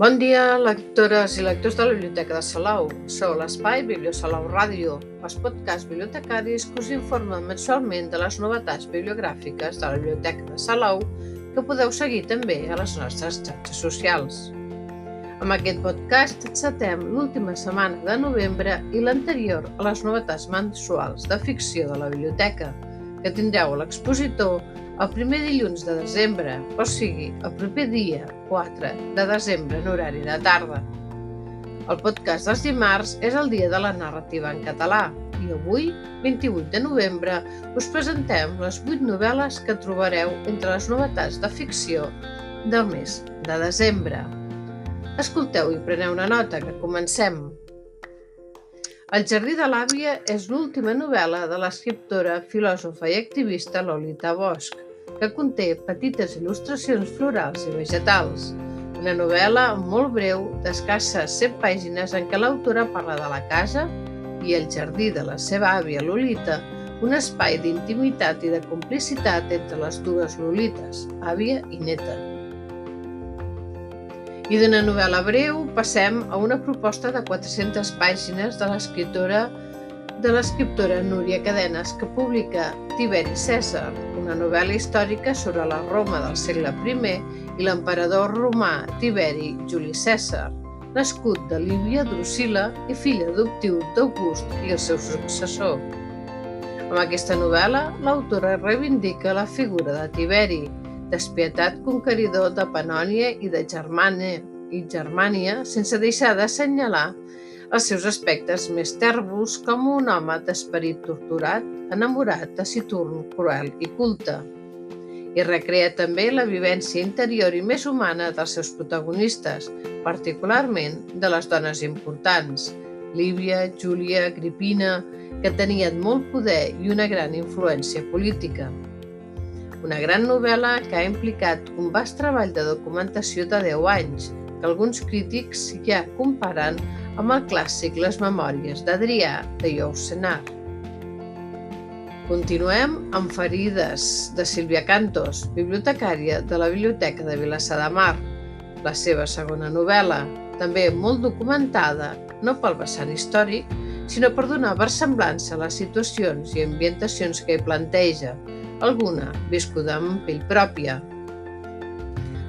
Bon dia, lectores i lectors de la Biblioteca de Salou. Sou l'espai Bibliosalau Ràdio, els podcasts bibliotecaris que us informen mensualment de les novetats bibliogràfiques de la Biblioteca de Salou que podeu seguir també a les nostres xarxes socials. Amb aquest podcast encetem l'última setmana de novembre i l'anterior a les novetats mensuals de ficció de la biblioteca, que tindreu l'expositor el primer dilluns de desembre, o sigui, el proper dia 4 de desembre en horari de tarda. El podcast dels dimarts és el dia de la narrativa en català i avui, 28 de novembre, us presentem les 8 novel·les que trobareu entre les novetats de ficció del mes de desembre. Escolteu i preneu una nota, que comencem. El jardí de l'àvia és l'última novel·la de l'escriptora, filòsofa i activista Lolita Bosch, que conté petites il·lustracions florals i vegetals. Una novel·la molt breu, d'escasses 100 pàgines en què l'autora parla de la casa i el jardí de la seva àvia Lolita, un espai d'intimitat i de complicitat entre les dues Lolites, àvia i neta. I d'una novel·la breu passem a una proposta de 400 pàgines de l'escriptora de l'escriptora Núria Cadenes, que publica Tiberi Cèsar, una novel·la històrica sobre la Roma del segle I i l'emperador romà Tiberi Juli Cèsar, nascut de Lívia Drusila i fill adoptiu d'August i el seu successor. Amb aquesta novel·la, l'autora reivindica la figura de Tiberi, despietat conqueridor de Panònia i de Germània, i Germània sense deixar d'assenyalar els seus aspectes més tèrbols com un home d'esperit torturat, enamorat, taciturn, cruel i culte. I recrea també la vivència interior i més humana dels seus protagonistes, particularment de les dones importants, Lívia, Júlia, Agripina, que tenien molt poder i una gran influència política. Una gran novel·la que ha implicat un vast treball de documentació de 10 anys, que alguns crítics ja comparen amb el clàssic Les memòries d'Adrià de Yousenar. Continuem amb Ferides, de Sílvia Cantos, bibliotecària de la Biblioteca de Vilassar de Mar, la seva segona novel·la, també molt documentada, no pel vessant històric, sinó per donar versemblança a les situacions i ambientacions que hi planteja, alguna viscuda amb pell pròpia.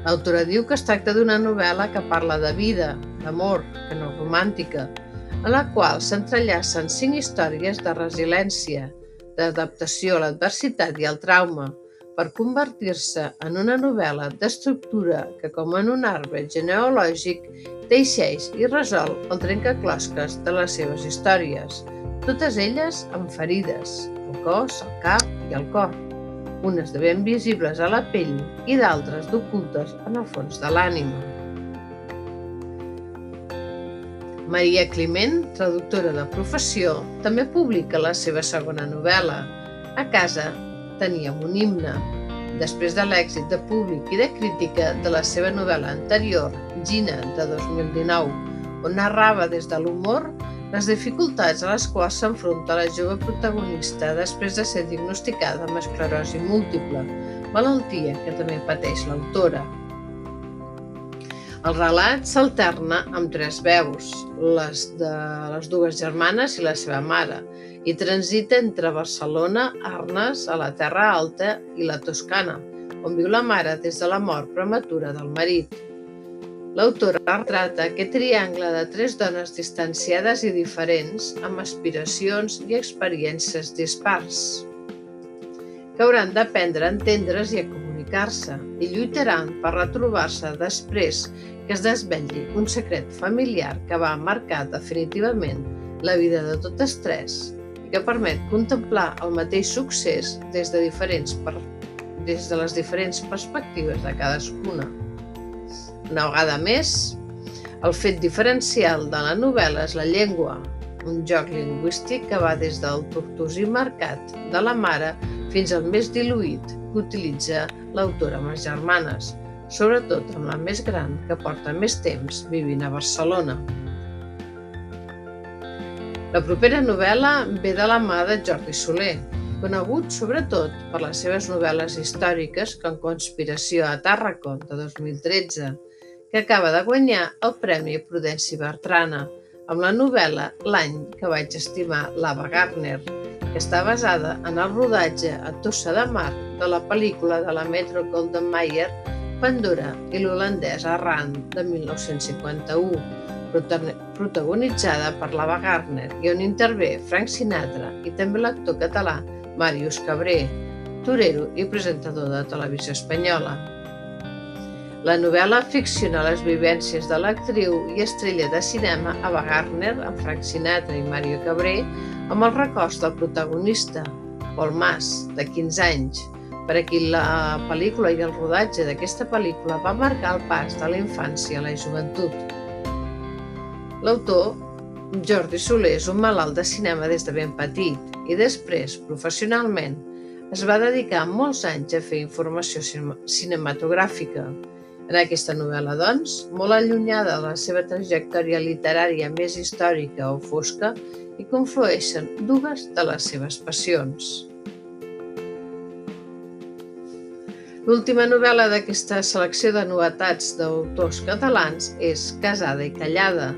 L'autora diu que es tracta d'una novel·la que parla de vida, d'amor, que no romàntica, en la qual s'entrellacen cinc històries de resiliència, d'adaptació a l'adversitat i al trauma, per convertir-se en una novel·la d'estructura que, com en un arbre genealògic, teixeix i resol el trencaclosques de les seves històries, totes elles amb ferides, al cos, al cap i al cor, unes de ben visibles a la pell i d'altres d'ocultes en el fons de l'ànima. Maria Climent, traductora de professió, també publica la seva segona novel·la. A casa teníem un himne. Després de l'èxit de públic i de crítica de la seva novel·la anterior, Gina, de 2019, on narrava des de l'humor les dificultats a les quals s'enfronta la jove protagonista després de ser diagnosticada amb esclerosi múltiple, malaltia que també pateix l'autora. El relat s'alterna amb tres veus, les de les dues germanes i la seva mare, i transita entre Barcelona, Arnes, a la Terra Alta i la Toscana, on viu la mare des de la mort prematura del marit. L'autora retrata aquest triangle de tres dones distanciades i diferents, amb aspiracions i experiències dispars, que hauran d'aprendre a entendre's i a comunicar-se i lluitaran per retrobar-se després que es desvetlli un secret familiar que va marcar definitivament la vida de totes tres i que permet contemplar el mateix succés des de, diferents per... des de les diferents perspectives de cadascuna. Una vegada més, el fet diferencial de la novel·la és la llengua, un joc lingüístic que va des del tortosí marcat de la mare fins al més diluït que utilitza l'autora amb les germanes, sobretot amb la més gran que porta més temps vivint a Barcelona. La propera novel·la ve de la mà de Jordi Soler, conegut sobretot per les seves novel·les històriques com Conspiració a Tàrracon de 2013, que acaba de guanyar el Premi Prudenci Bertrana amb la novel·la L'any que vaig estimar l'Ava Gardner, que està basada en el rodatge a Tossa de Mar de la pel·lícula de la Metro Golden Mayer Pandora i l'holandès Arran de 1951, protagonitzada per l'Ava Gardner i on intervé Frank Sinatra i també l'actor català Màrius Cabré, torero i presentador de televisió espanyola. La novel·la ficciona les vivències de l'actriu i estrella de cinema Ava Gardner amb Frank Sinatra i Mario Cabré amb el records del protagonista, Paul Mas, de 15 anys, per a qui la pel·lícula i el rodatge d'aquesta pel·lícula va marcar el pas de la infància a la joventut. L'autor, Jordi Soler, és un malalt de cinema des de ben petit i després, professionalment, es va dedicar molts anys a fer informació cinematogràfica, en aquesta novel·la, doncs, molt allunyada de la seva trajectòria literària més històrica o fosca, hi conflueixen dues de les seves passions. L'última novel·la d'aquesta selecció de novetats d'autors catalans és Casada i callada,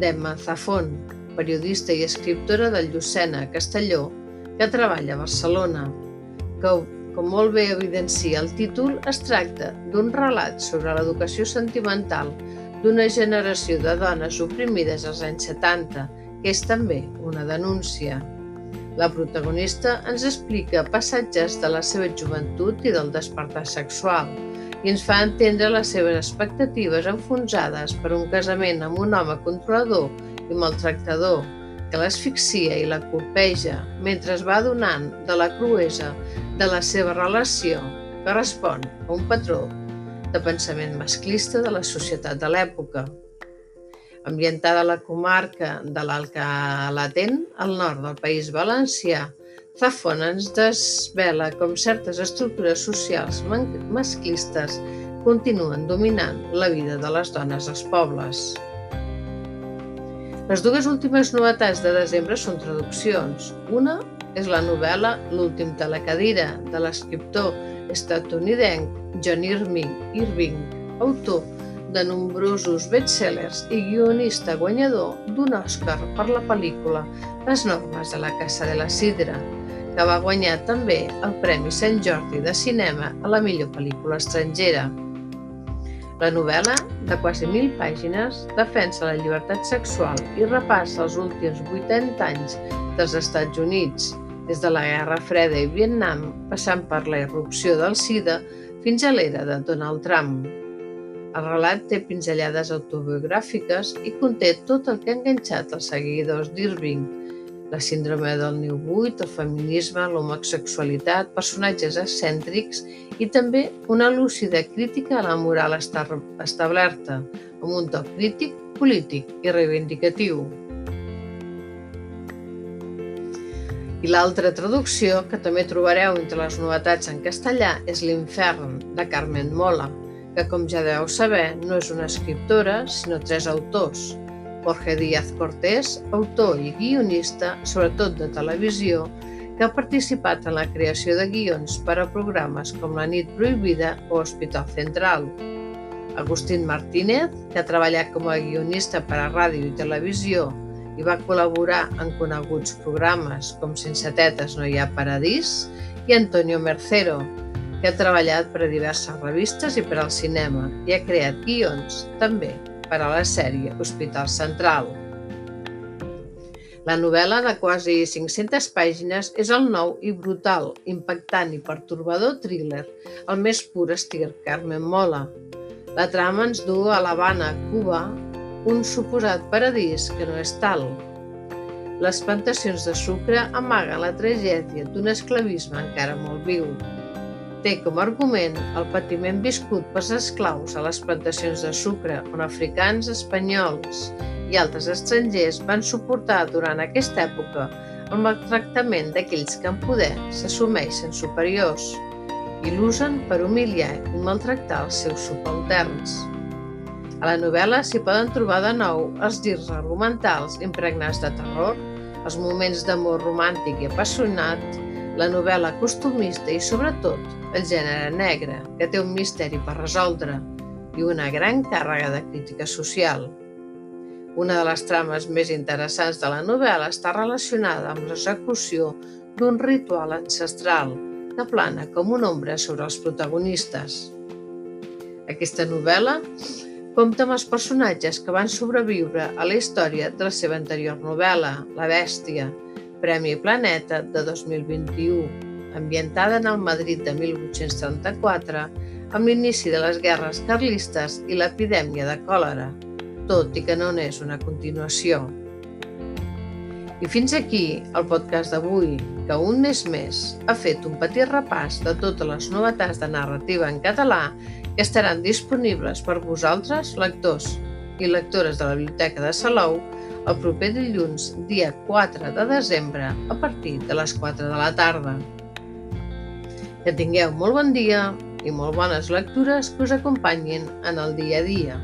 d'Emma Zafón, periodista i escriptora del Llucena, Castelló, que treballa a Barcelona, que com molt bé evidencia el títol, es tracta d'un relat sobre l'educació sentimental d'una generació de dones oprimides als anys 70, que és també una denúncia. La protagonista ens explica passatges de la seva joventut i del despertar sexual i ens fa entendre les seves expectatives enfonsades per un casament amb un home controlador i maltractador que l'asfixia i la colpeja mentre es va donant de la cruesa de la seva relació que respon a un patró de pensament masclista de la societat de l'època. Ambientada a la comarca de l'Alcalatent, al nord del País Valencià, Zafón ens desvela com certes estructures socials masclistes continuen dominant la vida de les dones als pobles. Les dues últimes novetats de desembre són traduccions. Una és la novel·la L'últim de la cadira, de l'escriptor estatunidenc John Irving, Irving, autor de nombrosos bestsellers i guionista guanyador d'un Oscar per la pel·lícula Les normes de la Casa de la Sidra, que va guanyar també el Premi Sant Jordi de Cinema a la millor pel·lícula estrangera. La novel·la, de quasi mil pàgines, defensa la llibertat sexual i repassa els últims 80 anys dels Estats Units, des de la Guerra Freda i Vietnam, passant per la irrupció del SIDA fins a l'era de Donald Trump. El relat té pinzellades autobiogràfiques i conté tot el que ha enganxat els seguidors d'Irving, la síndrome del niu buit, el feminisme, l'homosexualitat, personatges excèntrics i també una lúcida crítica a la moral establerta, amb un toc crític, polític i reivindicatiu. I l'altra traducció, que també trobareu entre les novetats en castellà, és L'infern, de Carmen Mola, que, com ja deveu saber, no és una escriptora, sinó tres autors, Jorge Díaz Cortés, autor i guionista, sobretot de televisió, que ha participat en la creació de guions per a programes com La nit prohibida o Hospital Central. Agustín Martínez, que ha treballat com a guionista per a ràdio i televisió i va col·laborar en coneguts programes com Sense tetes no hi ha paradís, i Antonio Mercero, que ha treballat per a diverses revistes i per al cinema i ha creat guions també per a la sèrie Hospital Central. La novel·la de quasi 500 pàgines és el nou i brutal, impactant i pertorbador thriller, el més pur estil Carmen Mola. La trama ens du a l'Havana, Cuba, un suposat paradís que no és tal. Les plantacions de sucre amaguen la tragèdia d'un esclavisme encara molt viu té com a argument el patiment viscut pels esclaus a les plantacions de sucre on africans, espanyols i altres estrangers van suportar durant aquesta època el maltractament d'aquells que en poder s'assumeixen superiors i l'usen per humiliar i maltractar els seus subalterns. A la novel·la s'hi poden trobar de nou els girs argumentals impregnats de terror, els moments d'amor romàntic i apassionat, la novel·la costumista i, sobretot, el gènere negre, que té un misteri per resoldre, i una gran càrrega de crítica social. Una de les trames més interessants de la novel·la està relacionada amb l'execució d'un ritual ancestral que plana com una ombra sobre els protagonistes. Aquesta novel·la compta amb els personatges que van sobreviure a la història de la seva anterior novel·la, La Bèstia, Premi Planeta de 2021, ambientada en el Madrid de 1834, amb l'inici de les guerres carlistes i l'epidèmia de còlera, tot i que no n'és una continuació. I fins aquí el podcast d'avui, que un mes més ha fet un petit repàs de totes les novetats de narrativa en català que estaran disponibles per vosaltres, lectors i lectores de la Biblioteca de Salou, el proper dilluns, dia 4 de desembre, a partir de les 4 de la tarda. Que tingueu molt bon dia i molt bones lectures que us acompanyin en el dia a dia.